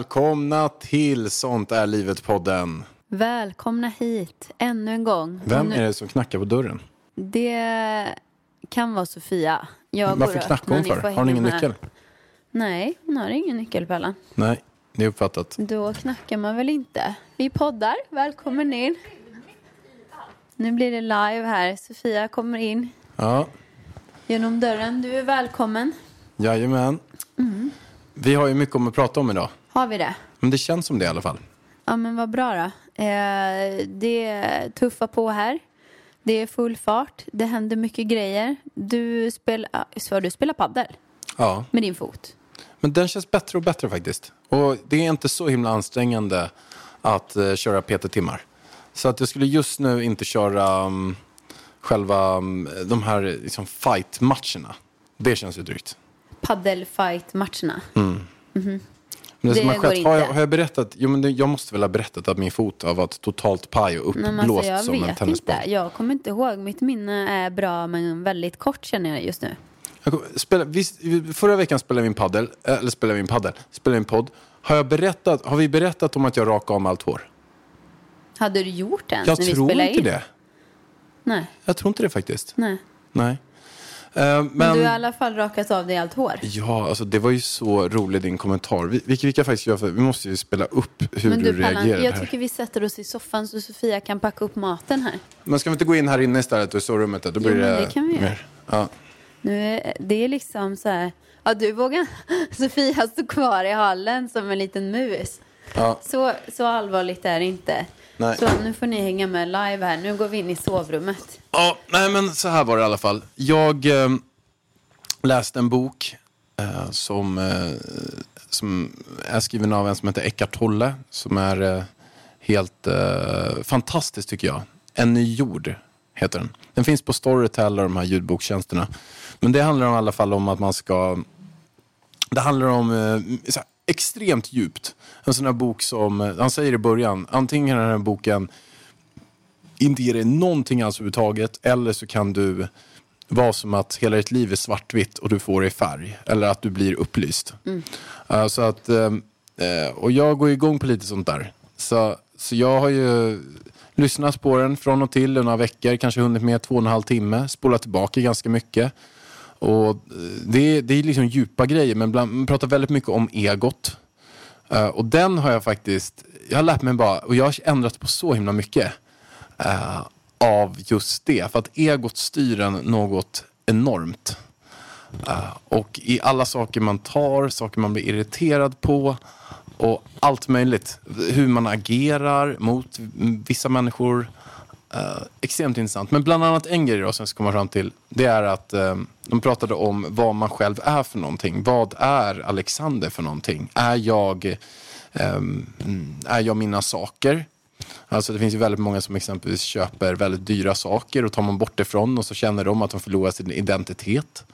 välkomna till Sånt är livet-podden. Välkomna hit ännu en gång. Vem nu- är det som knackar på dörren? Det kan vara Sofia. Jag Varför knackar hon för? Har hon ingen med. nyckel? Nej, hon har ingen nyckel Pellan. Nej, det är uppfattat. Då knackar man väl inte. Vi poddar. Välkommen in. Nu blir det live här. Sofia kommer in Ja, genom dörren. Du är välkommen. jajamän. Mm. Vi har ju mycket om att prata om idag. Har vi det? Men det känns som det i alla fall. Ja men vad bra då. Eh, det är tuffa på här. Det är full fart. Det händer mycket grejer. Du spelar, så du spelar paddel Ja, med din fot. men den känns bättre och bättre faktiskt. Och det är inte så himla ansträngande att uh, köra PT-timmar. Så att jag skulle just nu inte köra um, själva um, de här liksom, fight-matcherna. Det känns ju drygt. Paddelfight-matcherna. Men det, Det går skett, har jag, har jag berättat? Jo, men det, jag måste väl ha berättat att min fot har varit totalt paj och Nej, men uppblåst alltså, som jag en tennisboll. inte. Jag kommer inte ihåg. Mitt minne är bra men väldigt kort känner jag just nu. Jag kom, spela, visst, förra veckan spelade vi en paddel, eller spelade vi en paddel, spelade vi en podd. Har, jag berättat, har vi berättat om att jag rakade mig allt hår? Hade du gjort det Jag när vi tror spelade inte in? det. Nej, Jag tror inte det faktiskt. nej. Nej. Eh, men, Men, du har i alla fall rakat av dig allt hår. Ja, alltså det var ju så rolig din kommentar. Vi, vilket vi kan faktiskt göra för vi måste ju spela upp hur Men du, du, Pallan, reagerade jag här. tycker vi sätter oss i soffan så Sofia kan packa upp maten här. Men ska vi inte gå in här inne istället och i sovrummet? Då blir Jo, det, det kan vi göra. Ja. Nu är, det är liksom så här, ja du vågar, Sofia står kvar i hallen som en liten mus. Ja. Så, så allvarligt är det inte. Nej. Så nu får ni hänga med live här. Nu går vi in i sovrummet. Ja, nej men så här var det i alla fall. Jag eh, läste en bok eh, som, eh, som är skriven av en som heter Eckart Tolle. Som är eh, helt eh, fantastisk tycker jag. En ny jord heter den. Den finns på Storytel och de här ljudbokstjänsterna. Men det handlar i alla fall om att man ska det handlar om eh, extremt djupt. En sån här bok som, eh, han säger i början, antingen är den här boken inte ger dig någonting alls överhuvudtaget eller så kan du vara som att hela ditt liv är svartvitt och du får det i färg. Eller att du blir upplyst. Eh, så att, eh, och jag går igång på lite sånt där. Så, så jag har ju lyssnat på den från och till några veckor, kanske hunnit med två och en halv timme, spolat tillbaka ganska mycket. Och eh, det, är- det är liksom djupa grejer, men bland, man pratar väldigt mycket om egot. Uh, och den har jag faktiskt, jag har lärt mig bara, och jag har ändrat på så himla mycket uh, av just det. För att egot styr en något enormt. Uh, och i alla saker man tar, saker man blir irriterad på och allt möjligt. Hur man agerar mot vissa människor. Extremt intressant. Men bland annat en grej då, som jag ska komma fram till. Det är att eh, de pratade om vad man själv är för någonting. Vad är Alexander för någonting? Är jag, um, är jag mina saker? Alltså det finns ju väldigt många som exempelvis köper väldigt dyra saker och tar man bort det från och så känner de att de förlorar sin identitet.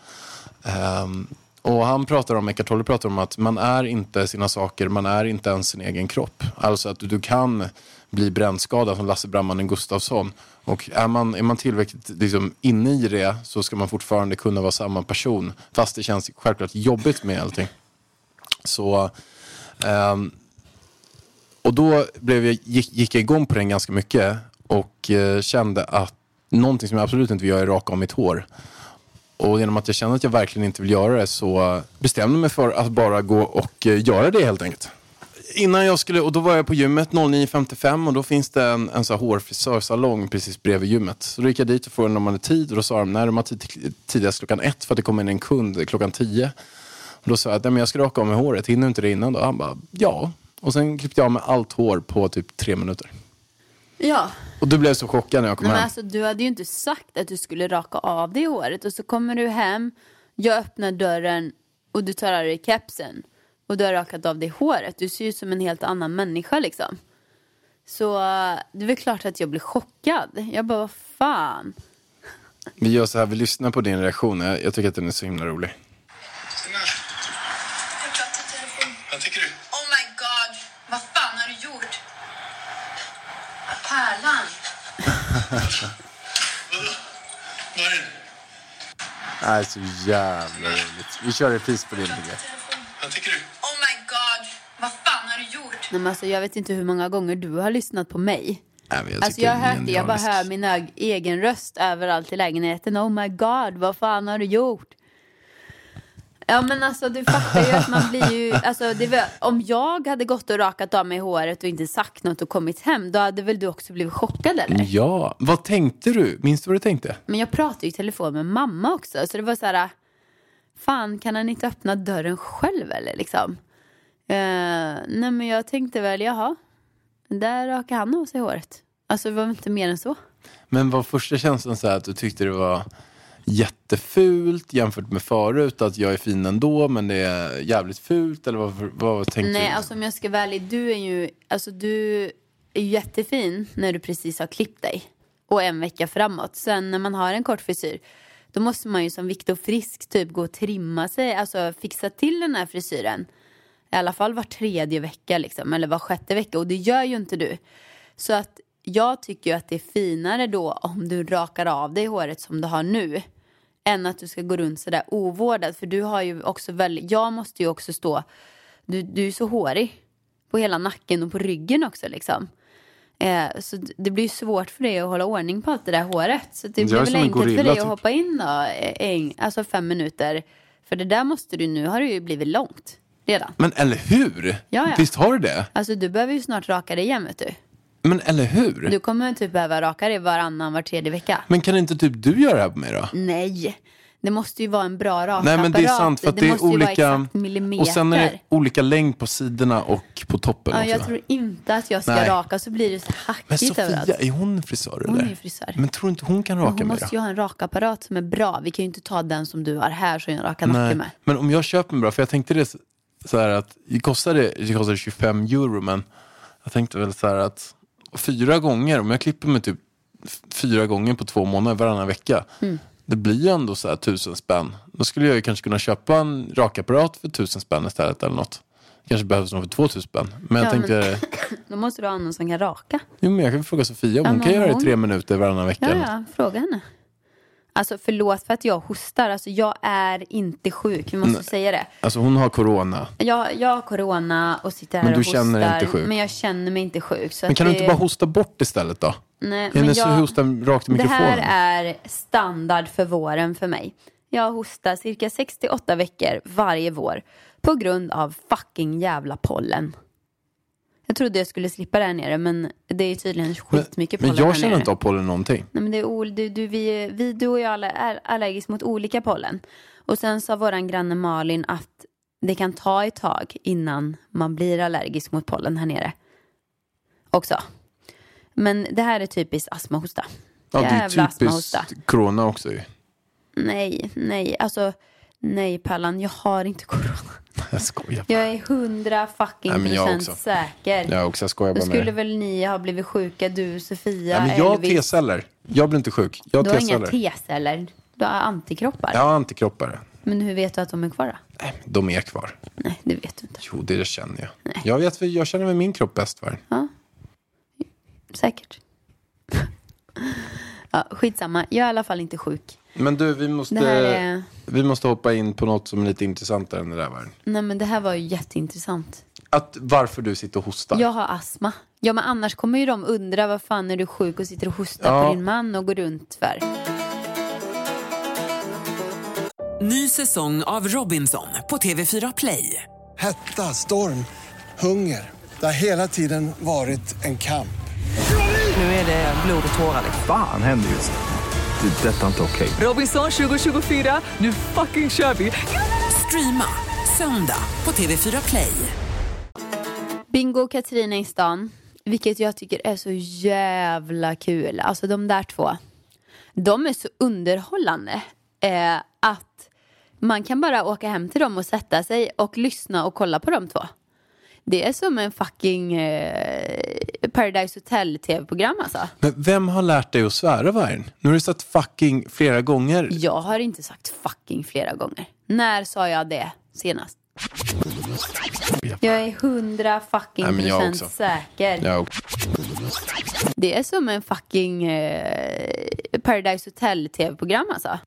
Um, och han pratar om, Eckart Tolle pratar om att man är inte sina saker, man är inte ens sin egen kropp. Alltså att du kan bli brännskadad som Lasse Brammanen Gustafsson. Och är man, är man tillräckligt liksom, inne i det så ska man fortfarande kunna vara samma person. Fast det känns självklart jobbigt med allting. Så, um, och då blev jag, gick, gick jag igång på den ganska mycket och uh, kände att någonting som jag absolut inte vill göra är raka av mitt hår. Och genom att jag kände att jag verkligen inte vill göra det så bestämde jag mig för att bara gå och eh, göra det helt enkelt innan jag skulle, och då var jag på gymmet 09.55 och då finns det en, en så här hårfrisörsalong precis bredvid gymmet. Så då gick jag dit och frågade om de hade tid och då sa de, nej de har tid tidigast klockan ett för att det kommer in en kund klockan tio. Och då sa jag, nej men jag ska raka av mig håret, hinner du inte det innan då? Han bara, ja. Och sen klippte jag av mig allt hår på typ tre minuter. Ja, Och du blev så chockad när jag kom men hem. alltså, du hade ju inte sagt att du skulle raka av dig håret och så kommer du hem, jag öppnar dörren och du tar av dig kepsen och du har rakat av dig håret. Du ser ju ut som en helt annan människa liksom. Så eh, det är väl klart att jag blir chockad. Jag bara, vad fan. Vi gör så här, vi lyssnar på din reaktion. Jag, jag tycker att den är så himla rolig. Vad tycker du? Oh my god, vad fan har du gjort? Pärlan. Vad är det? Det här är så jävla roligt. Vi kör repris på din tycker jag. Vad tycker du? Oh my god, vad fan har du gjort? Nej, men alltså, jag vet inte hur många gånger du har lyssnat på mig. Nej, jag Alltså tycker jag hört det, jag bara hör min eg- egen röst överallt i lägenheten. Oh my god, vad fan har du gjort? Ja men alltså du fattar ju att man blir ju, alltså det var, om jag hade gått och rakat av mig håret och inte sagt något och kommit hem, då hade väl du också blivit chockad eller? Ja, vad tänkte du? Minns du vad du tänkte? Men jag pratade ju i telefon med mamma också, så det var så här, fan kan han inte öppna dörren själv eller liksom? Eh, nej men jag tänkte väl, jaha, där rakade han av sig håret. Alltså det var inte mer än så. Men var första känslan så att du tyckte det var jättefult jämfört med förut? Att jag är fin ändå men det är jävligt fult? Eller vad, vad tänkte Nej, du? alltså om jag ska vara ärlig, du är ju, alltså du är jättefin när du precis har klippt dig. Och en vecka framåt. Sen när man har en kort frisyr, då måste man ju som Viktor Frisk typ gå och trimma sig, alltså fixa till den här frisyren. I alla fall var tredje vecka liksom, eller var sjätte vecka. Och det gör ju inte du. Så att jag tycker ju att det är finare då om du rakar av dig håret som du har nu. Än att du ska gå runt sådär ovårdad. För du har ju också väldigt, jag måste ju också stå, du, du är så hårig. På hela nacken och på ryggen också liksom. Eh, så det blir svårt för dig att hålla ordning på allt det där håret. Så det blir väl enkelt för gorilla, dig typ. att hoppa in då, eh, en, alltså fem minuter. För det där måste du, nu har det ju blivit långt redan. Men eller hur? Ja, ja. Visst har du det? Alltså du behöver ju snart raka dig igen vet du. Men eller hur? Du kommer typ behöva raka dig varannan, var tredje vecka. Men kan inte typ du göra det här på mig då? Nej, det måste ju vara en bra rakapparat. Nej men det är sant för att det, är måste ju vara olika och sen är det olika längd på sidorna och på toppen Ja, jag tror inte att jag ska Nej. raka så blir det så Men hackigt Sofia, överallt. är hon frisör Hon eller? är ju frisör. Men tror du inte hon kan Men raka hon mig måste då? ju ha en rakapparat som är bra. Vi kan ju inte ta den som du har här som jag rakar nacken med. Men om jag köper en bra, för jag tänkte det så här att det kostade, det kostade 25 euro men jag tänkte väl så här att fyra gånger, om jag klipper mig typ fyra gånger på två månader varannan vecka. Mm. Det blir ju ändå så här tusen spänn. Då skulle jag ju kanske kunna köpa en rakapparat för tusen spänn istället eller något. kanske behövs någon för 2000 spänn. Men jag Ja, men- tänkte, Då måste du ha någon som kan raka. jo, men jag kan fråga Sofia om Ja, hon kan men göra det i hon- tre minuter varannan vecka. Ja, ja, fråga henne. Alltså förlåt för att jag hostar. Alltså jag är inte sjuk. Vi måste Nej. säga det. Alltså hon har corona. Jag, jag har corona och sitter här Men du och känner dig hostar. inte sjuk? Men jag känner mig inte sjuk. Men kan du det, inte bara hosta bort istället då? Nej, men det jag- hosta rakt i Det mikrofonen? här är standard för våren för mig. Jag hostar cirka 68 veckor varje vår på grund av fucking jävla pollen. Jag trodde jag skulle slippa det här nere men det är tydligen skitmycket Men pollen jag här känner nere. inte av pollen någonting. Nej, men det är du, du, vi, vi, du och jag är allergiska mot olika pollen. Och sen sa våran granne Malin att det kan ta ett tag innan man blir allergisk mot pollen här nere. Också. Men det här är typiskt astmahosta. Ja, det är astmahosta. typiskt corona också ju. Nej, nej, alltså nej Pallan, jag har inte corona. Jag skojar. Jag är hundra fucking Nej, procent också. säker. Jag också, jag skojar Då bara med skulle dig. väl ni ha blivit sjuka, du, Sofia, Nej, men jag har. T-celler. Jag blir inte sjuk. Jag Du har inga T-celler. Du har antikroppar. Jag har antikroppar. Men hur vet du att de är kvar då? Nej, de är kvar. Nej, det vet du inte. Jo, det känner jag. Jag, vet, jag känner väl min kropp bäst för. Säkert. ja, skitsamma, jag är i alla fall inte sjuk. Men du, vi måste, är... vi måste hoppa in på något som är lite intressantare än det där var. Nej men det här var ju jätteintressant. Att varför du sitter och hostar. Jag har astma. Ja men annars kommer ju de undra vad fan är du sjuk och sitter och hostar Ja. på din man och går runt för. Ny säsong av Robinson på TV4 Play. Hetta, storm, hunger. Det har hela tiden varit en kamp. Nu är det blod och tårar. liksom. Fan händer just nu. Det. är Detta är inte okej. Robinson 2024, nu fucking kör vi! Streama söndag på TV4 Play. Bingo och Katrina i stan. Vilket jag tycker är så jävla kul. Alltså de där två. De är så underhållande. Eh, att man kan bara åka hem till dem och sätta sig och lyssna och kolla på de två. Det är som en fucking eh, Paradise Hotel tv-program alltså. Men vem har lärt dig att svära Vargen? Nu har du sagt fucking flera gånger. Jag har inte sagt fucking flera gånger. När sa jag det senast? Jag är hundra fucking Nej, jag procent också. säker. Ja, Det är som en fucking eh, Paradise Hotel tv-program alltså.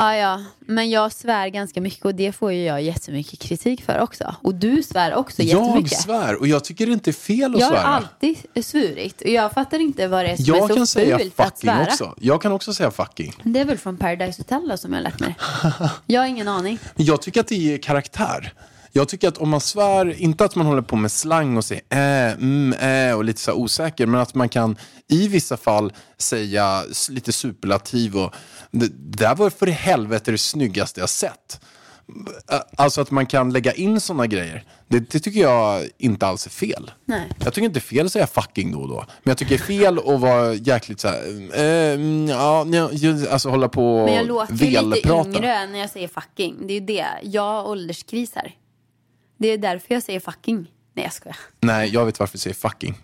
Ah, ja, men jag svär ganska mycket och det får ju jag jättemycket kritik för också. Och du svär också jag jättemycket. svär och jag tycker det inte är fel att jag har svära. alltid svurit och jag fattar inte vad det är som Jag är så kan säga fult att svära. också. Jag kan också säga fucking. Det är väl från Paradise Hotel då, som jag har lärt mig. Jag har ingen aning. Jag tycker att det ger karaktär. Jag tycker att om man svär, inte att man håller på med slang och säger äh, mm, äh och lite så osäker, men att man kan i vissa fall säga lite superlativ och det, där var för i helvete det snyggaste jag sett. Alltså att man kan lägga in sådana grejer. Det, det tycker jag inte alls är fel. Nej. Jag tycker inte fel att säga fucking då och då. Men jag tycker det är fel att vara jäkligt så här, eh, mm, ja, alltså hålla på Men jag låter ju lite yngre när jag säger fucking. Det är ju det. Jag har ålderskris här. Det är därför jag säger fucking. Nej jag skojar. Nej, jag vet varför jag säger fucking.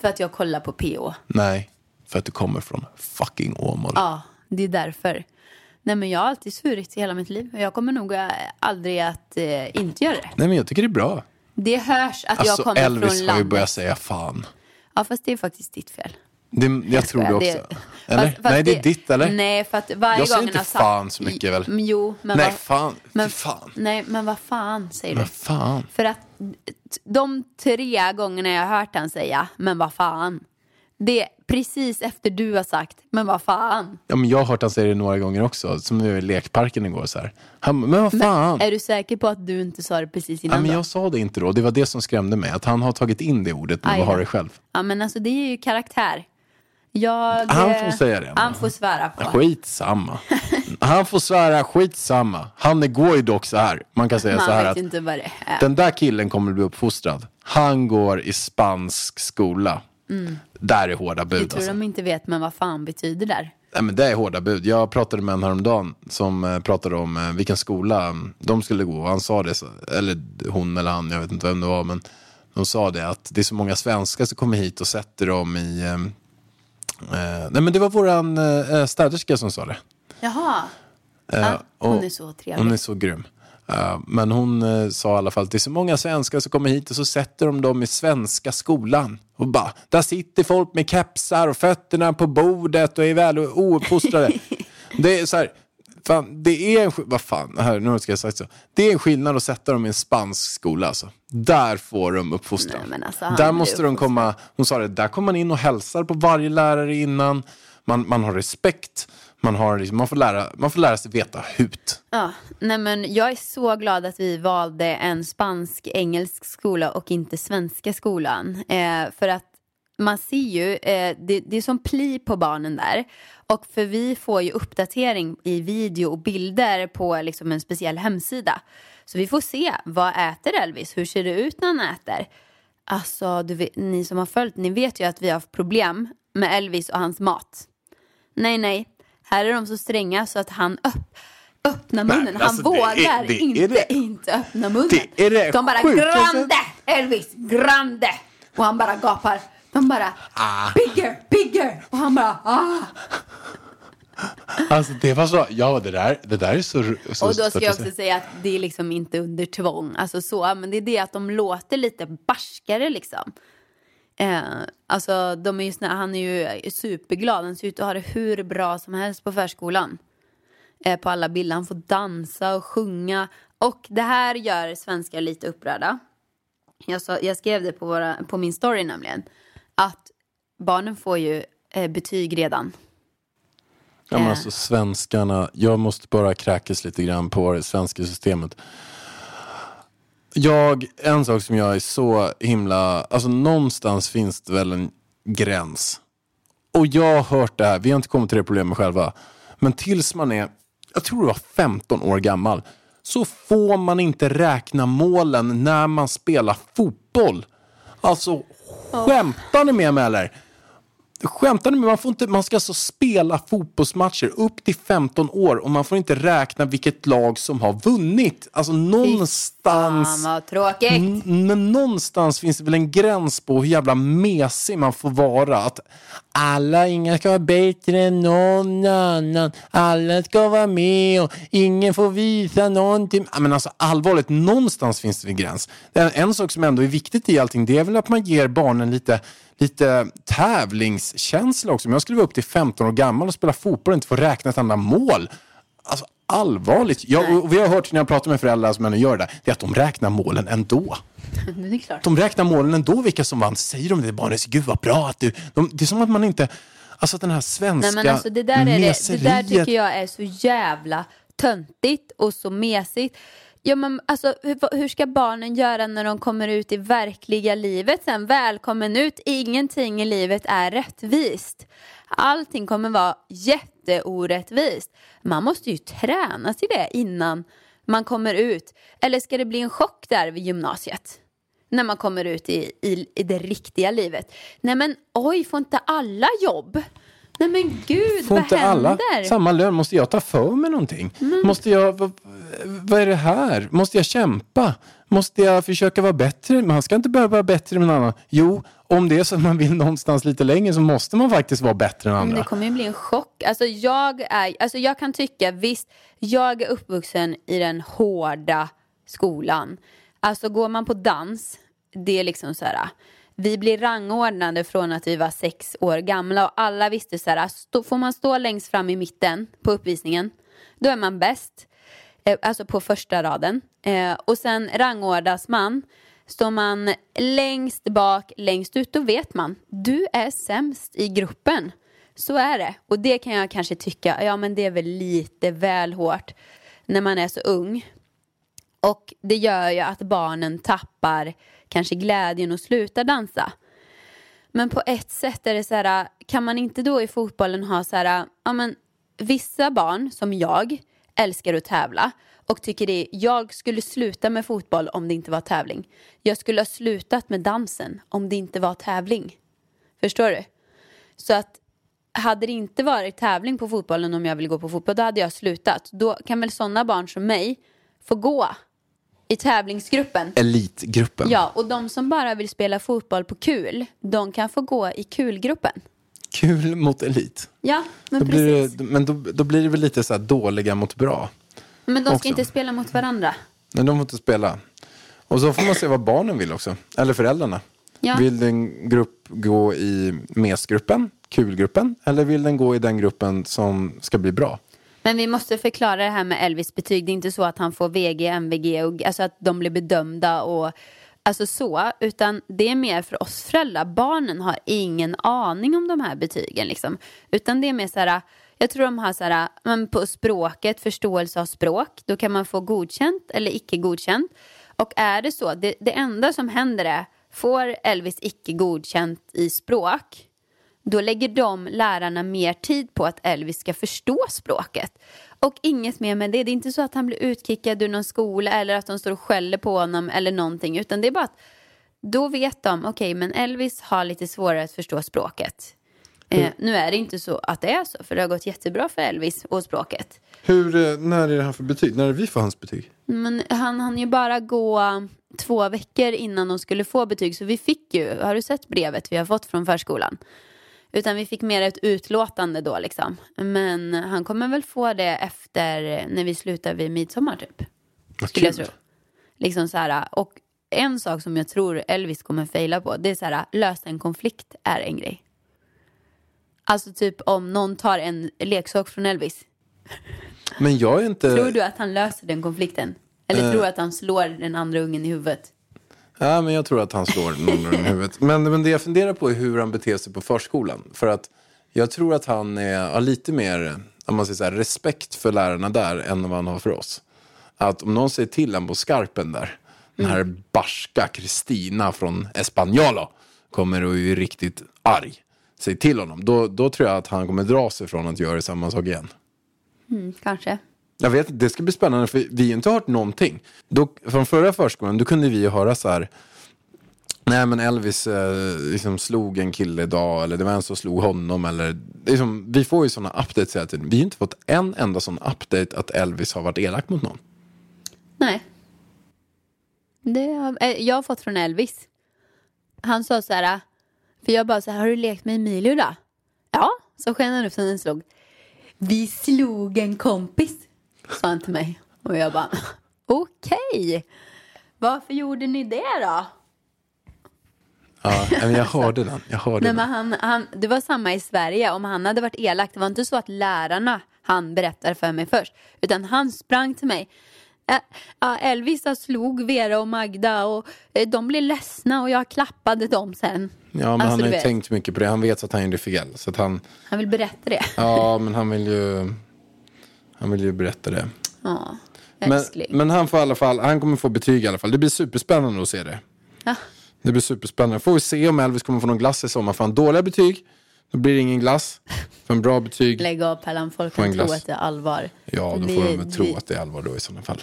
För att jag kollar på PO. Nej, för att du kommer från fucking Åmål. Ja, det är därför. Nej men jag har alltid svurit i hela mitt liv. Och jag kommer nog eh, aldrig att eh, inte göra det. Nej, men jag tycker det är bra. Det hörs att jag Alltså, kommer Elvis från har ju landet. börjat säga fan. Ja fast det är faktiskt ditt fel. Det, jag, tror det också. eller? fast- fast Nej, det är ditt, eller? Nej, för att varje Jag säger inte fan så mycket, väl? Jo, men Nej, vad- fan. Men, fan. Nej, men vad fan säger du? Men fan. För att de tre gångerna jag har hört han säga, men vad fan. Det är precis efter du har sagt, men vad fan. Ja, men jag har hört han säga det några gånger också. Som nu i lekparken igår. Så här. Han, men vad fan. Är du säker på att du inte sa det precis Ja, innan men då? jag sa det inte då. Det var det som skrämde mig. Att han har tagit in det ordet Aj och har det själv. Ja, men alltså det är ju karaktär. Jag, Han eh, får säga det. Han får svära på. Skitsamma. Han får svära skitsamma. Han går ju dock så här. Man kan säga Man så här vet att inte vad det är. den där killen kommer bli uppfostrad. Han går i spansk skola. Där är hårda bud Mm. tror alltså. de inte vet men vad fan betyder där. Nej, men det är hårda bud. Jag pratade med en häromdagen som eh, pratade om eh, vilken skola mm, de skulle gå. Han sa det, eller hon eller han, jag vet inte vem det var. Men de sa det att det är så många svenskar som kommer hit och sätter dem i... Eh, eh, nej men det var våran eh, städerska som sa det. Jaha. Eh, Ja, hon och- är så trevlig. Hon är så grym. Eh, men hon eh, sa i alla fall att det är så många svenskar som kommer hit och så sätter de dem i svenska skolan. Och bara, där sitter folk med kepsar och fötterna på bordet och är väl ouppfostrade. det är så här, fan, det är en, vad fan, här, nu ska jag säga så. Det är en skillnad att sätta dem i en spansk skola alltså. Där får de uppfostran. Nej, alltså, där måste de komma, hon sa det, där kommer man in och hälsar på varje lärare innan. Man, man har respekt. Man, har, liksom, man, får lära, man får lära sig veta hut. Ja, nej men jag är så glad att vi valde en spansk-engelsk skola och inte svenska skolan. Eh, för att man ser ju, eh, det, det är som pli på barnen där. Och för vi får ju uppdatering i video och bilder på liksom en speciell hemsida. Så vi får se, vad äter Elvis? Hur ser det ut när han äter? Alltså, vet, ni som har följt, ni vet ju att vi har haft problem med Elvis och hans mat. Nej, nej. Här är de så stränga så att han upp, öppnar munnen. han alltså, det är- vågar det är inte, det- inte öppna munnen. det är det de bara grande, Elvis, grande. Och han bara gapar. De bara bigger, bigger. Och han bara ah. Alltså det var så, ja det där, det där är så... så Och då ska jag också säga. säga att det är liksom inte under tvång. Alltså så, men det är det att de låter lite barskare liksom. Eh, alltså de är ju såna, han är ju superglad. Han ser ut att ha det hur bra som helst på förskolan. Eh, på alla bilder. Han får dansa och sjunga. Och det här gör svenskar lite upprörda. Jag, sa, jag skrev det på, våra, på min story nämligen. Att barnen får ju eh, betyg redan. Ja, men Eh. alltså svenskarna, jag måste bara kräkas lite grann på det svenska systemet. Jag, en sak som jag är så himla, alltså någonstans finns det väl en gräns. Och jag har hört det här, vi har inte kommit till det problemet själva. Men tills man är, jag tror det var 15 år gammal, så får man inte räkna målen när man spelar fotboll. Alltså, skämtar ni med mig eller? Skämtar ni med mig? Man, får inte, man ska alltså spela fotbollsmatcher upp till 15 år och man får inte räkna vilket lag som har vunnit. Alltså någonstans... Fan vad tråkigt. Men någonstans finns det väl en gräns på hur jävla mesig man får vara. Att alla, inga ska vara bättre än någon annan. Alla ska vara med och ingen får visa någonting. Men alltså allvarligt, någonstans finns det en gräns. En sak som ändå är viktigt i allting, det är väl att man ger barnen lite lite tävlingskänsla också. Om jag skulle vara upp till 15 år gammal och spela fotboll och inte få räkna ett enda mål. Alltså allvarligt. Jag, vi har hört när jag pratar med föräldrar som ändå gör det, det är att de räknar målen ändå. Det är klart. De räknar målen ändå vilka som vann. Säger de det barnet, gud vad bra att du... De, det är som att man inte... Alltså den här svenska Nej men alltså det där, är det, det där tycker jag är så jävla töntigt och så mesigt. Ja, men alltså, hur, hur ska barnen göra när de kommer ut i verkliga livet sen? Välkommen ut, ingenting i livet är rättvist. Allting kommer vara jätteorättvist. Man måste ju träna till det innan man kommer ut. Eller ska det bli en chock där vid gymnasiet? När man kommer ut i, i, i det riktiga livet. Nej men oj, får inte alla jobb? Nej men gud, Får vad inte alla händer? samma lön? Måste jag ta för mig någonting? Måste jag... Vad, vad är det här? Måste jag kämpa? Måste jag försöka vara bättre? Man ska inte behöva vara bättre än någon annan. Jo, om det är så att man vill någonstans lite längre så måste man faktiskt vara bättre än Men andra. det kommer ju bli en chock. Alltså jag, är, alltså jag kan tycka, visst, jag är uppvuxen i den hårda skolan. Alltså går man på dans, det är liksom så här, vi blir rangordnade från att vi var sex år gamla och alla visste så här, ah, stå, får man stå längst fram i mitten på uppvisningen, då är man bäst. Eh, Alltså på första raden. Eh, och sen rangordas man. Står man längst bak, längst ut, då vet man. Du är sämst i gruppen. Så är det. Och det kan jag kanske tycka, ja men det är väl lite väl hårt när man är så ung. Och det gör ju att barnen tappar kanske glädjen och slutar dansa. Men på ett sätt är det så här, kan man inte då i fotbollen ha så här, ja men vissa barn som jag älskar att tävla och tycker det, jag skulle sluta med fotboll om det inte var tävling. Jag skulle ha slutat med dansen om det inte var tävling. Förstår du? Så att hade det inte varit tävling på fotbollen om jag vill gå på fotboll, då hade jag slutat. Då kan väl sådana barn som mig få gå i tävlingsgruppen. Elitgruppen. Ja, och de som bara vill spela fotboll på kul, de kan få gå i kulgruppen. Kul mot elit. Ja, men Då precis. det, men då, då blir det väl lite så här dåliga mot bra. Men de ska också. inte spela mot varandra. Men de får inte spela. Och så får man se vad barnen vill också. Eller föräldrarna. Ja. Vill din grupp gå i mesgruppen, kulgruppen? Eller vill den gå i den gruppen som ska bli bra? Men vi måste förklara det här med Elvis betyg. Det är inte så att han får VG, MVG och alltså att de blir bedömda och alltså så, utan det är mer för oss föräldrar. Barnen har ingen aning om de här betygen liksom, utan det är mer så här. Jag tror de har så här, men på språket, förståelse av språk, då kan man få godkänt eller icke godkänt. Och är det så, det, det enda som händer är, får Elvis icke godkänt i språk, då lägger de lärarna mer tid på att Elvis ska förstå språket. Och inget mer med det. Det är inte så att han blir utkickad ur någon skola eller att de står och skäller på honom eller någonting. Utan det är bara att då vet de, okej men Elvis har lite svårare att förstå språket. Eh, nu är det inte så att det är så, för det har gått jättebra för Elvis och språket. Hur, eh, när är det han för betyg? När är vi får hans betyg? Men han hann ju bara gå två veckor innan de skulle få betyg. Så vi fick ju, har du sett brevet vi har fått från förskolan? Utan vi fick mer ett utlåtande då liksom. Men han kommer väl få det efter när vi slutar vid midsommar typ. Vad Skulle jag tro. Liksom så här, och en sak som jag tror Elvis kommer fejla på, det är så här, lösa en konflikt är en grej. Alltså typ om någon tar en leksak från Elvis. Men jag är inte... Tror du att han löser den konflikten? Eller Eh. tror du att han slår den andra ungen i huvudet? Ja, men jag tror att han slår någon i huvudet. Men, men det jag funderar på är hur han beter sig på förskolan. För att jag tror att han är, har lite mer om man säger så här, respekt för lärarna där än vad han har för oss. Att om någon säger till honom på skarpen där, den här barska Kristina från Españolo kommer och är riktigt arg. Säg till honom. Då, då tror jag att han kommer dra sig från att göra samma sak igen. Mm, kanske. Jag vet det ska bli spännande för vi har inte hört någonting. Då, från förra förskolan, då kunde vi ju höra så här. Nej men Elvis eh, liksom slog en kille idag eller det var en som slog honom. Eller, liksom, vi får ju sådana updates hela tiden. Vi har inte fått en enda sån update att Elvis har varit elak mot någon. Nej. Det har, eh, jag har fått från Elvis. Han sa så här, för jag bara så här, har du lekt med Emilio då? Ja, så sken han upp som den slog. Vi slog en kompis, sa han till mig. Och jag bara, okej. Varför gjorde ni det då? Ja, men jag hörde den. Jag hörde Nej, den. han, han, det var samma i Sverige. Om han hade varit elak, det var inte så att lärarna han berättade för mig först. Utan han sprang till mig. Elvis slog Vera och Magda och eh, de blev ledsna och jag klappade dem sen. Ja, men Alltså, han har ju tänkt mycket på det. Han vet att han gjorde fel. Så att han, Han vill berätta det. ja, men han vill ju, han vill ju berätta det. Ja, Men, men han får i alla fall, han kommer få betyg i alla fall. Det blir superspännande att se det. Ja. Det blir superspännande. Får vi se om Elvis kommer få någon glass i sommar. Får han dåliga betyg, då blir det ingen glass. För en bra betyg, Lägg av Pellan, folk kan tro glass. att det är allvar. ja då Vi- får de väl tro vi- att det är allvar då i sådana fall.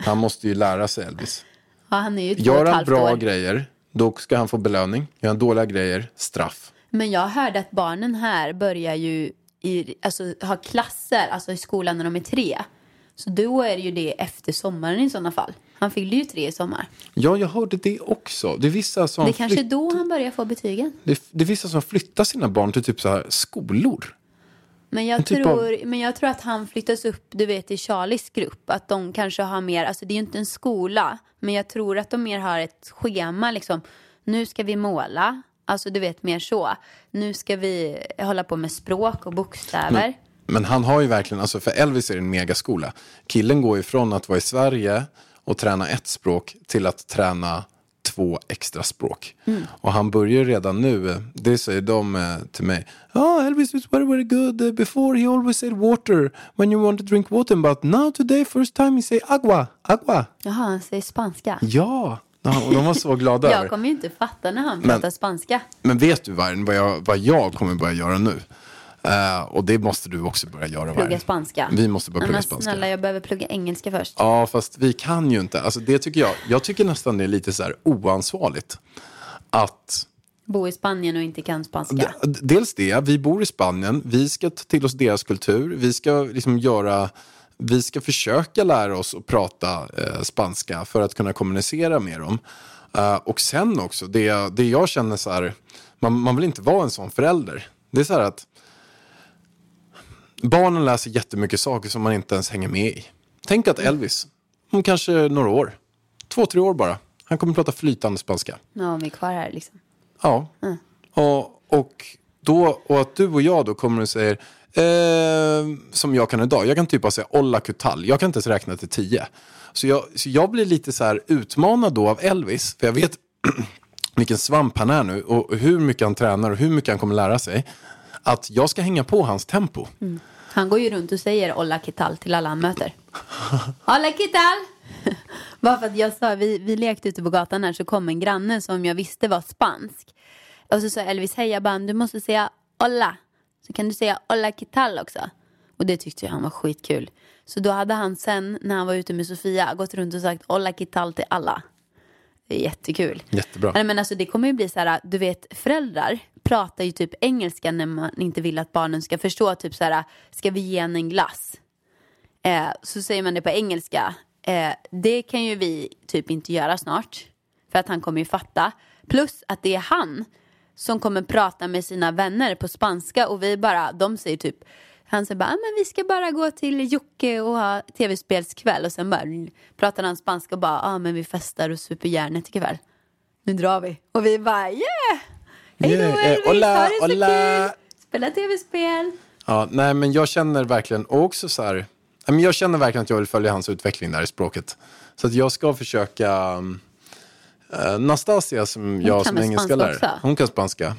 Han måste ju lära sig Elvis. Ja, han är ju Gör han bra år. grejer, då ska han få belöning. Gör han dåliga grejer, straff. Men jag hörde att barnen här börjar ju i, alltså, ha klasser, alltså i skolan när de är tre. Så då är det ju det efter sommaren i sådana fall. Han fyllde ju tre i sommar. Ja, jag hörde det också. Det är vissa som, Det är kanske flytt, då han börjar få betygen. det, det är vissa som flyttar sina barn till typ så här skolor. Men jag, typ av- tror, men jag tror att han flyttas upp, du vet, i Charlies grupp. Att de kanske har mer, alltså det är ju inte en skola. Men jag tror att de mer har ett schema liksom. Nu ska vi måla. Alltså du vet mer så. Nu ska vi hålla på med språk och bokstäver. Men han har ju verkligen, alltså för Elvis är det en megaskola. Killen går ju från att vara i Sverige och träna ett språk till att träna två extra språk. Och han börjar redan nu, det säger de eh, till mig. Oh, Elvis was very very good. Uh, Before he always said water when you want to drink water. But now today first time he say agua, agua. Jaha, han säger spanska. Ja, och de var så glada över. Jag kommer ju inte fatta när han Men- pratar spanska. Men vet du Vargen, vad jag, vad jag kommer börja göra nu? Eh, och det måste du också börja göra Plugga Vargen. spanska. Vi måste börja plugga men spanska. Snälla, jag behöver plugga engelska först. Ja, fast vi kan ju inte. Alltså det tycker jag. Jag tycker nästan det är lite så här oansvarigt. Att Bo i Spanien och inte kan spanska. Dels det, vi bor i Spanien, vi ska ta till oss deras kultur, vi ska liksom göra, vi ska försöka lära oss att prata eh, spanska för att kunna kommunicera med dem. Eh, och sen också, det, det jag känner så här, man, man vill inte vara en sån förälder. Det är så här att barnen läser jättemycket saker som man inte ens hänger med i. Tänk att Elvis, om kanske några år, två, tre år bara, han kommer prata flytande spanska. Ja, vi är kvar här liksom. Ja. Och, och, då, och att du och jag då kommer och säger, eh, som jag kan idag, jag kan typ bara säga olla kutal, jag kan inte ens räkna till tio. Så jag, så jag blir lite så här utmanad då av Elvis, för jag vet vilken svamp han är nu och hur mycket han tränar och hur mycket han kommer lära sig. Att jag ska hänga på hans tempo. Mm. Han går ju runt och säger Olla Kital till alla han möter. Olla Kital! Bara för att jag sa, vi, vi lekte ute på gatan här så kom en granne som jag visste var spansk. Och så sa Elvis, hej jag bara, du måste säga Olla. Kan du säga hola ¿qué tal också. Och det tyckte jag han var skitkul. Så då hade han sen när han var ute med Sofia gått runt och sagt hola ¿qué tal till alla. Det är jättekul. Jättebra. Nej, men alltså, det kommer ju bli så här, du vet föräldrar pratar ju typ engelska när man inte vill att barnen ska förstå. Typ så här, ska vi ge henne en glass? Eh, så säger man det på engelska. Eh, det kan ju vi typ inte göra snart. För att han kommer ju fatta. Plus att det är han som kommer prata med sina vänner på spanska och vi bara, de säger typ han säger bara, ah, men vi ska bara gå till Jocke och ha tv-spelskväll och sen bara pratar han spanska och bara, ah, men vi festar och super järnet ikväll. Nu drar vi. Och vi bara, yeah! Hej då Yeah, Elvis, hola, ha det så hola. kul! Spela tv-spel. Ja, nej, men jag känner verkligen, och också så här, jag känner verkligen att jag vill följa hans utveckling där i språket. Så att jag ska försöka, um, uh, Nastasia som jag kan som väl engelska spanska lärare, också? hon kan spanska.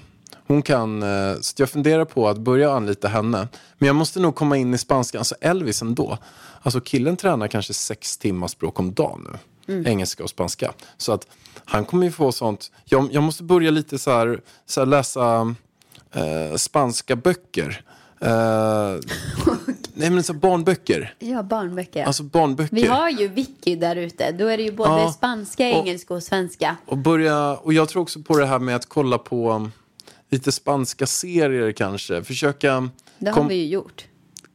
Hon kan, eh, så jag funderar på att börja anlita henne. Men jag måste nog komma in i spanska, alltså Elvis ändå. Alltså killen tränar kanske sex timmar språk om dagen nu. engelska och spanska. Så att han kommer ju få sånt. Jag, jag måste börja lite så här, så här läsa eh, spanska böcker. Eh, nej men så barnböcker. Ja, barnböcker. Alltså barnböcker. Vi har ju Wiki där ute. Då är det ju både Ja. spanska, Och- engelska och svenska. Och, börja, och jag tror också på det här med att kolla på um, lite spanska serier kanske. Försöka Det har vi ju gjort.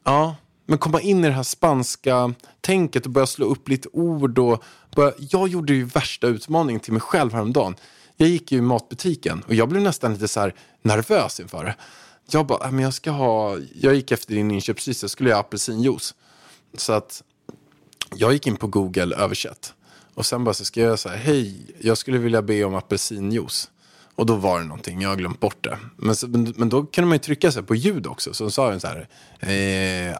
Ja, men komma in i det här spanska tänket och börja slå upp lite ord. Och börja, jag gjorde ju värsta utmaningen till mig själv häromdagen. Jag gick ju i matbutiken och jag blev nästan lite så nervös inför det. Jag bara, äh, men jag ska ha, jag gick efter din inköpslista, jag skulle ha apelsinjuice. Så att jag gick in på Google översätt. Och sen bara så skrev jag så här, hej, jag skulle vilja be om apelsinjuice. Och då var det någonting, jag har glömt bort det. Men, så, men, men då kunde man ju trycka sig på ljud också. Så sa den så här, eh.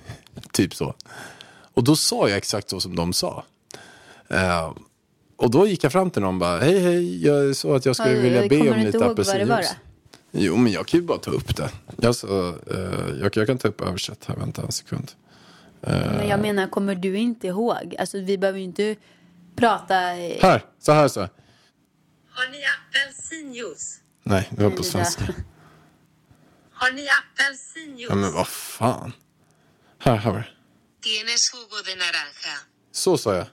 Typ så. Och då sa jag exakt så som de sa. Eh, och då gick jag fram till någon bara, hej hej, jag sa att jag skulle Har- vilja be om lite apelsinjuice. Jo, men jag kan ju bara ta upp det. Jag, sa, eh, jag, jag kan ta upp översätt här, vänta en sekund. Men jag menar, kommer du inte ihåg? Alltså vi behöver ju inte prata... eh, Här, så här så. Har ni apelsinjuice? Nej, det var på svenska. Har ni apelsinjuice? Ja, men vad fan. Här, här var det. Tienes jugo de naranja. Så sa jag.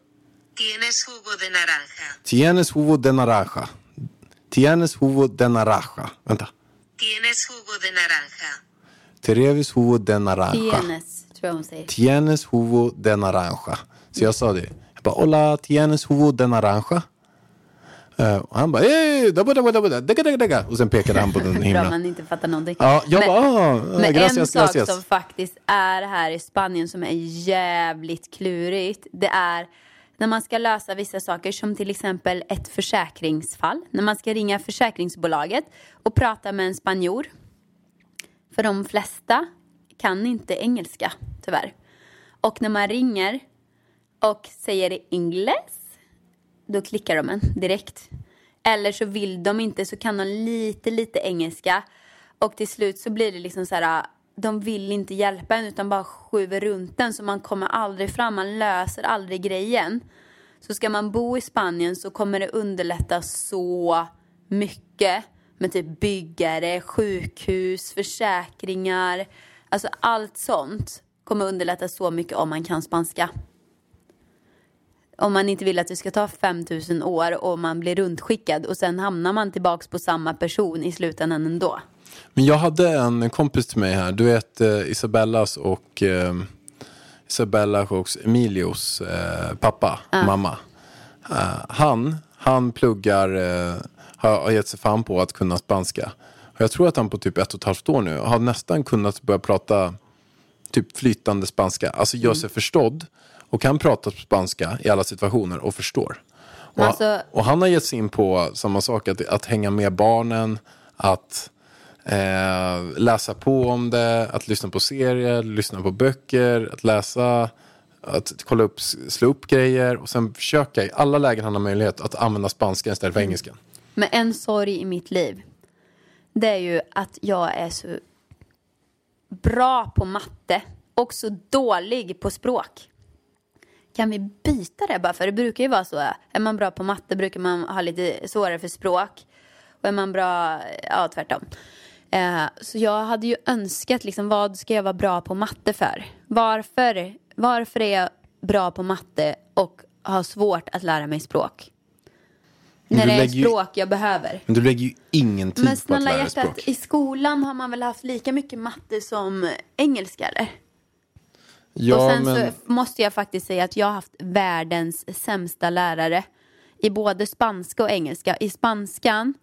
Tienes jugo de naranja. Tienes jugo de naranja. Tienes jugo de naranja. Vänta. Tienes jugo de naranja. Terevis jugo de naranja. Tienes, tror jag hon säger. Tienes jugo de naranja. Så jag sa det. Jag bara, hola, tienes jugo de naranja. Eh, och han bara, eh, dabba, dabba, dabba, daga, daga, daga. Och sen pekade han på den Bra himla. man inte fattar någonting. Ja, jag Men- bara, ah, Men en gracias, sak gracias. som faktiskt är här i Spanien som är jävligt klurigt. Det är när man ska lösa vissa saker som till exempel ett försäkringsfall. När man ska ringa försäkringsbolaget och prata med en spanjor. För de flesta kan inte engelska tyvärr. Och när man ringer och säger ingles då klickar de en direkt. Eller så vill de inte så kan de lite, lite engelska. Och till slut så blir det liksom så här, de vill inte hjälpa en utan bara skjuter runt en så man kommer aldrig fram, man löser aldrig grejen. Så ska man bo i Spanien så kommer det underlätta så mycket med typ byggare, sjukhus, försäkringar. Alltså allt sånt kommer underlätta så mycket om man kan spanska. Om man inte vill att det ska ta 5000 år och man blir runtskickad och sen hamnar man tillbaks på samma person i slutändan ändå. Men jag hade en kompis till mig här, du vet eh, Isabellas och eh, Isabellas och Emilios eh, pappa, mamma. Eh, han, han pluggar, eh, har, gett sig fan på att kunna spanska. Och jag tror att han på typ ett och ett halvt år nu har nästan kunnat börja prata typ flytande spanska, alltså gör sig förstådd och kan prata spanska i alla situationer och förstår. Och, Alltså- och han har gett sig in på samma sak, att, att hänga med barnen, att eh, läsa på om det, att lyssna på serier, lyssna på böcker, att läsa, att kolla upp, slå upp grejer och sen försöka i alla lägen han har möjlighet att använda spanska istället för engelskan. Men en sorg i mitt liv, det är ju att jag är så bra på matte och så dålig på språk. Kan vi byta det bara? För det brukar ju vara så. Är man bra på matte brukar man ha lite svårare för språk. Och är man bra, ja tvärtom. Eh, så jag hade ju önskat, liksom, vad ska jag vara bra på matte för? Varför, varför är jag bra på matte och har svårt att lära mig språk? När det är lägger ju- språk jag behöver. Men du lägger ju ingen tid Men på att lära dig språk. i skolan har man väl haft lika mycket matte som engelska eller? Ja, och sen men... så måste jag faktiskt säga att jag har haft världens sämsta lärare i både spanska och engelska. I spanskan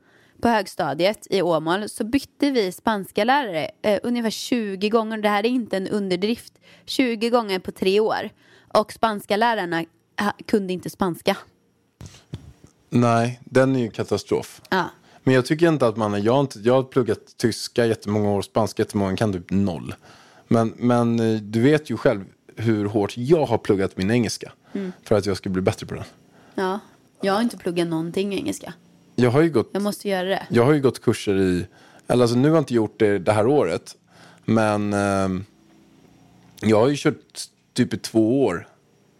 på högstadiet i Åmål så bytte vi spanska lärare eh, ungefär 20 gånger. Det här är inte en underdrift. 20 gånger på tre år. Och spanska lärarna kunde inte spanska. Nej, den är ju katastrof. Ja. Men jag tycker inte att man är, jag har, inte, jag har pluggat tyska jättemånga år, spanska jättemånga, kan typ noll. Men, men eh, du vet ju själv hur hårt jag har pluggat min engelska. Mm. För att jag ska bli bättre på den. ja. Jag har inte pluggat någonting engelska. Jag har ju gått, Jag måste göra det. jag har ju gått kurser i, eller alltså nu har jag inte gjort det det här året. Men ehm, jag har ju kört typ i två år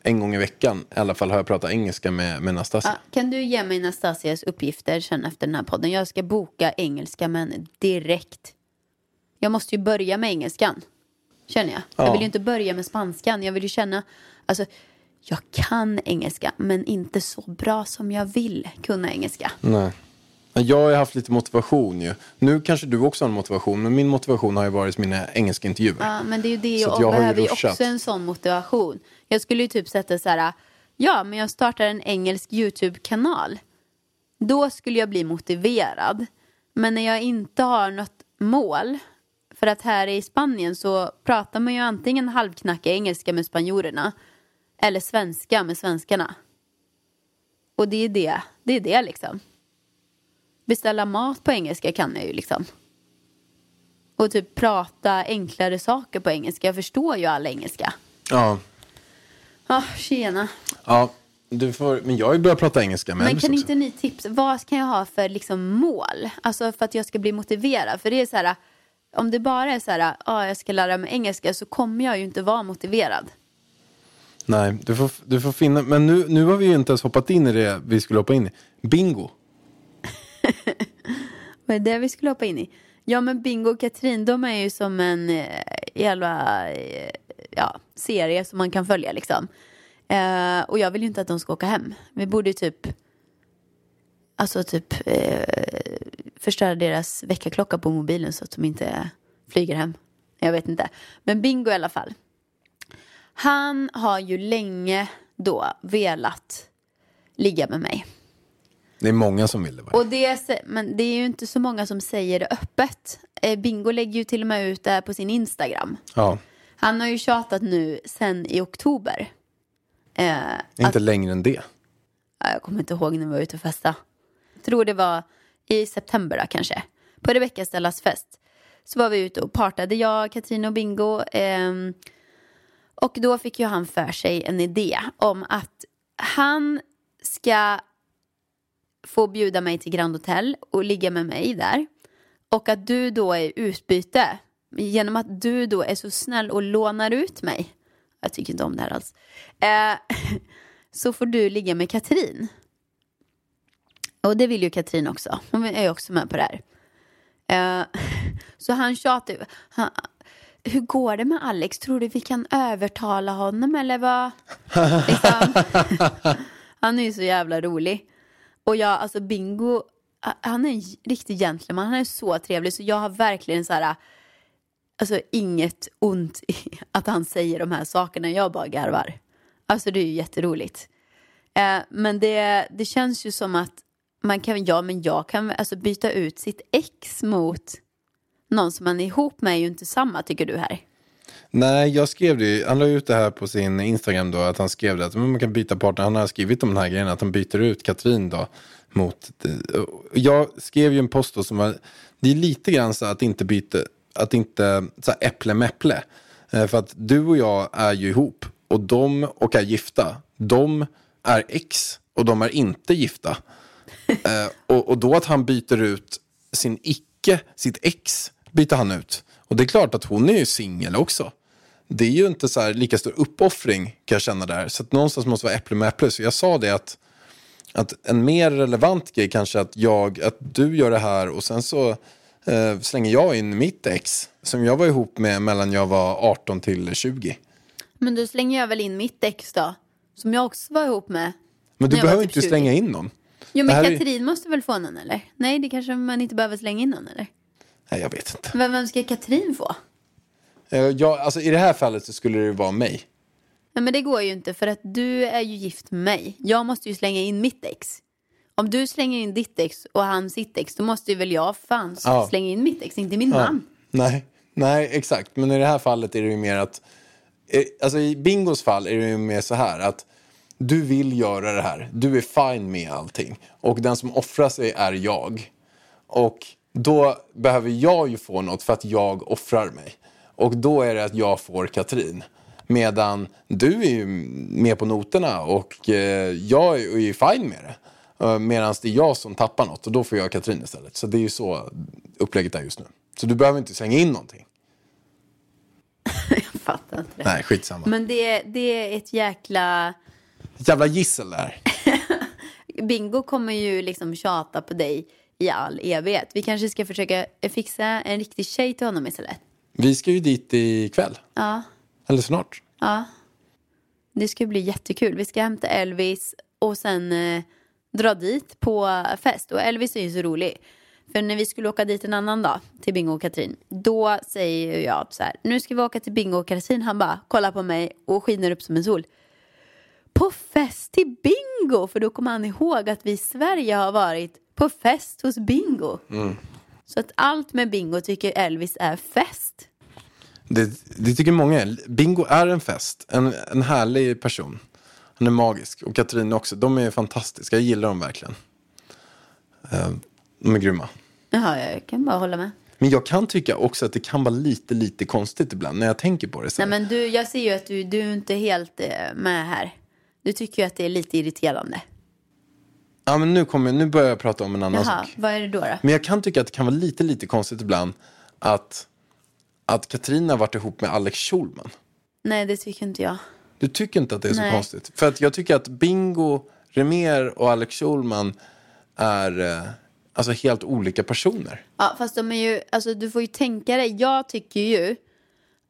en gång i veckan i alla fall har jag pratat engelska med, med Nastasia. Ja, kan du ge mig Nastasias uppgifter sen efter den här podden? Jag ska boka engelska men direkt. Jag måste ju börja med engelskan. Känner jag. Jag Ja. vill ju inte börja med spanskan. Jag vill ju känna, alltså jag kan engelska men inte så bra som jag vill kunna engelska. Nej. Jag har haft lite motivation ju. Nu kanske du också har en motivation, men min motivation har ju varit mina engelska intervjuer. Ja, men det är ju det Så jag, behöver ju ruschat. också en sån motivation. Jag skulle ju typ sätta så här, ja men jag startar en engelsk YouTube-kanal. Då skulle jag bli motiverad. Men när jag inte har något mål, för att här i Spanien så pratar man ju antingen halvknackig engelska med spanjorerna eller svenska med svenskarna. Och det är det, det är det liksom. Beställa mat på engelska kan jag ju liksom. Och typ prata enklare saker på engelska. Jag förstår ju all engelska. Ja. Ja, tjena. ja du får, men jag har ju börjat prata engelska med Men kan också. inte ni tipsa, vad kan jag ha för liksom mål? Alltså för att jag ska bli motiverad. För det är så här, om det bara är så här, ja jag ska lära mig engelska så kommer jag ju inte vara motiverad. Nej, du får, du får finna. Men nu, nu har vi ju inte ens hoppat in i det vi skulle hoppa in i. Bingo. Vad är det vi skulle hoppa in i? Ja men Bingo och Katrin de är ju som en eh, jävla eh, ja, serie som man kan följa liksom. Eh, och jag vill ju inte att de ska åka hem. Vi borde ju typ Alltså typ eh, förstöra deras väckarklocka på mobilen så att de inte flyger hem. Jag vet inte. Men Bingo i alla fall. Han har ju länge då velat ligga med mig. Det är många som vill det. Va? Och det, men det är ju inte så många som säger det öppet. Eh, Bingo lägger ju till och med ut det här på sin Instagram. Ja, Han har ju tjatat nu sen i oktober. Eh, inte längre än det. Ja, jag kommer inte ihåg när vi var ute och festa. Jag tror det var i september då, kanske. På Rebecca Stellas fest. Så var vi ute och partade, jag, Katrin och Bingo. ehm, och då fick ju han för sig en idé om att han ska få bjuda mig till Grand Hotel och ligga med mig där. Och att du då är utbyte. Genom att du då är så snäll och lånar ut mig. Jag tycker inte om det här alls. Eh, så får du ligga med Katrin. Och det vill ju Katrin också. Hon är ju också med på det här. Eh, så han tjatar ju. Han, hur går det med Alex? Tror du vi kan övertala honom eller vad? liksom. Han är ju så jävla rolig. Och jag, alltså Bingo, han är en riktig gentleman. Han är så trevlig så jag har verkligen så här, alltså inget ont i att han säger de här sakerna. Jag bara garvar. Alltså det är ju jätteroligt. Eh, men det, det känns ju som att man kan, ja men jag kan alltså byta ut sitt ex mot någon som man är ihop med är ju inte samma tycker du här. Nej, jag skrev det ju. Han la ut det här på sin Instagram då. Att han skrev det att man kan byta partner. Han har skrivit om den här grejen. Att han byter ut Katrin då. Mot, jag skrev ju en post då som var. Det är lite grann så att inte byta. Att inte så här äpple med äpple. Eh, För att du och jag är ju ihop. Och de och är gifta. De är ex. Och de är inte gifta. Eh, och, och då att han byter ut sin icke, sitt ex, byter han ut. Och det är klart att hon är ju singel också. Det är ju inte så här lika stor uppoffring kan jag känna där. Så att någonstans måste vara äpple med äpple. Så jag sa det att, att en mer relevant grej kanske att jag, att du gör det här och sen så eh, slänger jag in mitt ex. Som jag var ihop med mellan jag var 18 till 20. Men då slänger jag väl in mitt ex då. Som jag också var ihop med. Men du när jag var behöver typ inte 20. slänga in någon. Jo Det men här är- Katrin måste väl få någon eller? Nej det kanske man inte behöver slänga in någon eller? Nej, jag vet inte. Vem, vem ska Katrin få? Eh, Jag, alltså, I det här fallet så skulle det vara mig. Nej men det går ju inte för att du är ju gift med mig. Jag måste ju slänga in mitt ex. Om du slänger in ditt ex och han sitt ex då måste ju väl jag fan Ja. slänga in mitt ex, inte min Ja. man. Nej, nej, exakt. Men i det här fallet är det ju mer att... eh, Alltså i Bingos fall är det ju mer så här att du vill göra det här. Du är fine med allting. Och den som offrar sig är jag. Och då behöver jag ju få något för att jag offrar mig. Och då är det att jag får Katrin. Medan du är ju med på noterna och eh, jag är ju fine med det. Uh, Medan det är jag som tappar något och då får jag Katrin istället. Så det är ju så upplägget är just nu. Så du behöver inte slänga in någonting. fattar inte det. Nej, skitsamma. Men det, det är ett jäkla... Jävla gissel där. Bingo kommer ju liksom tjata på dig i all evighet. Vi kanske ska försöka fixa en riktig tjej till honom istället. Vi ska ju dit ikväll. Ja, Eller snart. ja. Det ska bli jättekul. Vi ska hämta Elvis och sen eh, dra dit på fest. Och Elvis är ju så rolig. För när vi skulle åka dit en annan dag till Bingo och Katrin. Då säger jag så här. Nu ska vi åka till Bingo och Katrin. Han bara kollar på mig och skiner upp som en sol. På fest till Bingo! För då kommer han ihåg att vi i Sverige har varit på fest hos Bingo. Så att allt med Bingo tycker Elvis är fest. Det, det tycker många. Bingo är en fest. En, en härlig person. Han är magisk. Och Katrin också. De är fantastiska. Jag gillar dem verkligen. Eh, De är grymma. Jaha, jag kan bara hålla med. Men jag kan tycka också att det kan vara lite, lite konstigt ibland när jag tänker på det. Så Nej men du, jag ser ju att du, du är inte helt eh, med här. Du tycker ju att det är lite irriterande. Ja, men nu, kommer, nu börjar jag prata om en annan Jaha, sak. vad är det då? då? Men jag kan tycka att det kan vara lite, lite konstigt ibland att, att Katrin har varit ihop med Alex Schulman. Nej, det tycker inte jag. Du tycker inte att det är så Nej. konstigt? För att jag tycker att Bingo, Remer och Alex Schulman är eh, alltså helt olika personer. Ja, fast de är ju, alltså du får ju tänka dig, jag tycker ju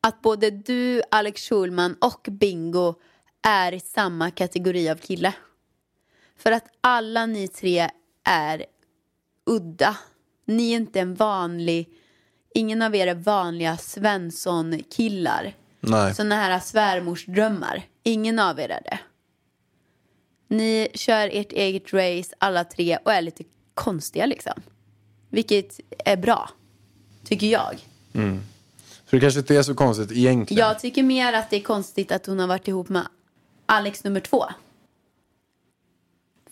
att både du, Alex Schulman och Bingo är i samma kategori av kille. För att alla ni tre är udda. Ni är inte en vanlig, ingen av er är vanliga Svensson-killar. Nej. Sådana här svärmorsdrömmar. Ingen av er är det. Ni kör ert eget race alla tre och är lite konstiga liksom. Vilket är bra, tycker jag. Så det kanske inte är så konstigt egentligen. Jag tycker mer att det är konstigt att hon har varit ihop med Alex nummer två.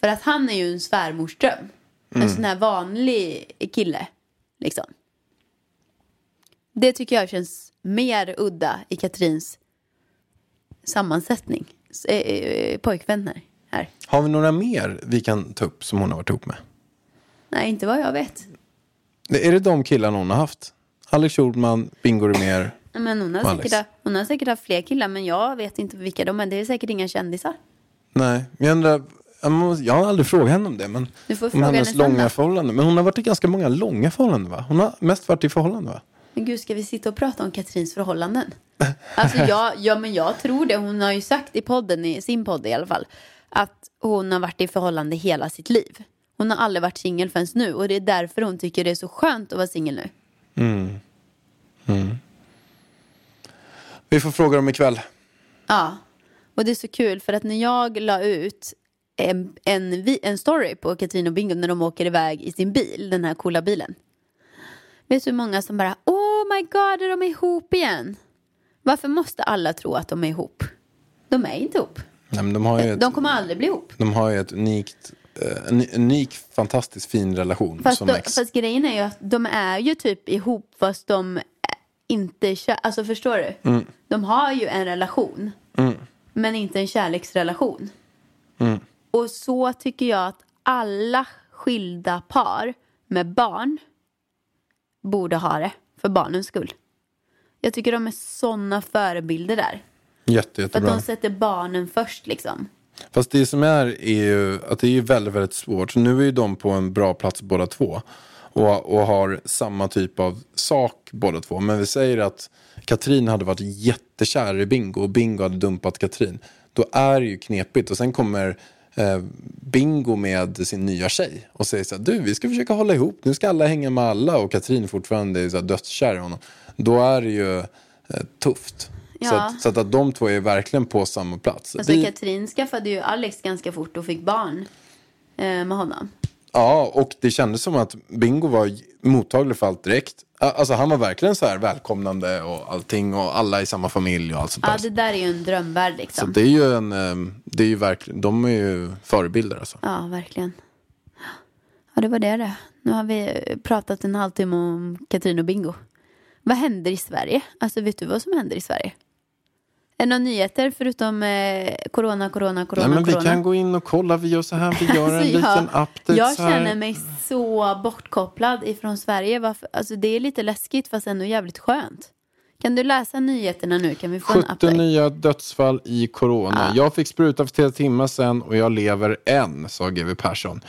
För att han är ju en svärmorsdröm. En sån här vanlig kille. Liksom. Det tycker jag känns mer udda i Katrins sammansättning. Eh, eh, Pojkvänner här. Har vi några mer vi kan ta upp som hon har varit ihop med? Nej, inte vad jag vet. Är det de killarna hon har haft? Alex Schulman, Bingo. Nej, Men hon, har Alex. säkert, hon har säkert haft fler killar, men jag vet inte vilka de är. Det är säkert inga kändisar. Nej, jag undrar. Jag har aldrig frågat henne om det. Men om hennes långa då. förhållanden. Men hon har varit i ganska många långa förhållanden va? Hon har mest varit i förhållanden va? Men gud, ska vi sitta och prata om Katrins förhållanden? Alltså jag, ja, men jag tror det. Hon har ju sagt i podden, i sin podd i alla fall, att hon har varit i förhållande hela sitt liv. Hon har aldrig varit singel förrän nu och det är därför hon tycker det är så skönt att vara singel nu. Vi får fråga dem ikväll. Ja, och det är så kul för att när jag la ut en, en, en story på Katrin och Bingo när de åker iväg i sin bil, den här coola bilen. Vet du hur många som bara, oh my god, är de ihop igen? Varför måste alla tro att de är ihop? De är inte ihop. Nej, men de har ju ett, De kommer aldrig bli ihop. de har ju ett unikt, eh, en unik, fantastiskt fin relation Fast, som då, ex. fast grejen är ju att de är ju typ ihop fast de inte kär, Alltså förstår du? Mm. De har ju en relation. Men inte en kärleksrelation. Mm. Och så tycker jag att alla skilda par med barn borde ha det. För barnens skull. Jag tycker de är såna förebilder där. Jätte, För att jättebra. de sätter barnen först liksom. Fast det som är är ju att det är väldigt, väldigt svårt. Så nu är ju de på en bra plats båda två. Och, och har samma typ av sak båda två. Men vi säger att Katrin hade varit jättekär i Bingo och Bingo hade dumpat Katrin. Då är det ju knepigt. Och sen kommer Bingo med sin nya tjej och säger så här, du vi ska försöka hålla ihop. Nu ska alla hänga med alla och Katrin fortfarande är så här dödskär i honom. Då är det ju eh, tufft. Så, Ja. att, så att, att de två är verkligen på samma plats. Alltså Vi- Katrin skaffade ju Alex ganska fort och fick barn eh, med honom. Ja, och det kändes som att Bingo var mottaglig för allt direkt. Alltså han var verkligen så här välkomnande och allting och alla i samma familj och allt sånt Ja, där. det där är ju en drömvärld Så liksom. det är ju en, ehm, det är ju verkligen, de är ju förebilder alltså. Ja, verkligen. Ja, det var det det. Nu har vi pratat en halvtimme om Katrin och Bingo. Vad händer i Sverige? Alltså, vet du vad som händer i Sverige? Är det några nyheter förutom eh, corona, corona, corona, Nej men vi corona? kan gå in och kolla, vi gör så här, vi gör en liten update jag känner mig så bortkopplad ifrån Sverige. Varför? Alltså, det är lite läskigt fast ändå jävligt skönt. Kan du läsa nyheterna nu? Kan vi få en 17 update? nya dödsfall i corona. Ah. Jag fick spruta för tre timmar sedan och jag lever än, sa GW Persson.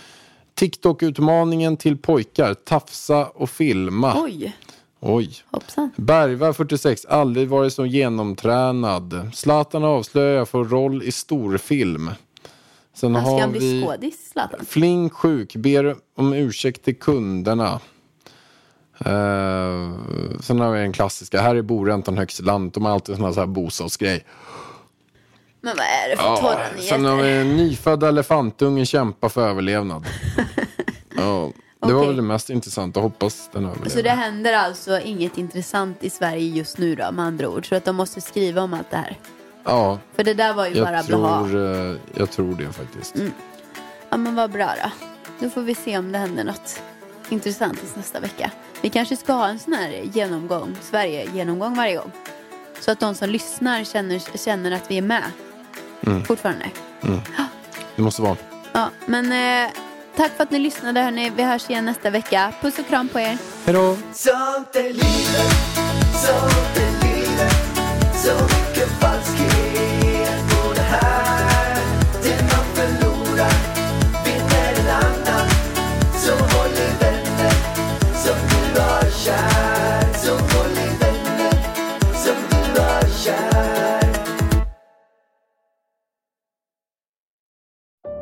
TikTok-utmaningen till pojkar. Tafsa och filma. Oj, Oj. hoppsan. Bergva 46, aldrig varit så genomtränad. Zlatan avslöjar får roll i storfilm. Sen Han ska har bli vi skådis, Zlatan? Flink sjuk, ber om ursäkt till kunderna. Eh, sen har vi en klassiska, här är boräntan högst i landet. De har alltid såna så här bostadsgrej. Men vad är det för Ja, torra sen har vi nyfödda elefantungen kämpar för överlevnad. ja, det var väl det mest intressanta, hoppas den överlever. Så det händer alltså inget intressant i Sverige just nu då, med andra ord. Så att de måste skriva om allt det här. Ja, För det där var ju bara jag blaha. tror, eh, jag tror det faktiskt. Ja men vad bra då. Då får vi se om det händer något intressant nästa vecka. Vi kanske ska ha en sån här genomgång, Sverige-genomgång varje gång. Så att de som lyssnar känner, känner att vi är med. Mm. Fortfarande. Det måste vara. Ja, men eh, tack för att ni lyssnade hörni. Vi hörs igen nästa vecka. Puss och kram på er. Hej då! Sånt är livet, sånt är livet Så mycket falskhet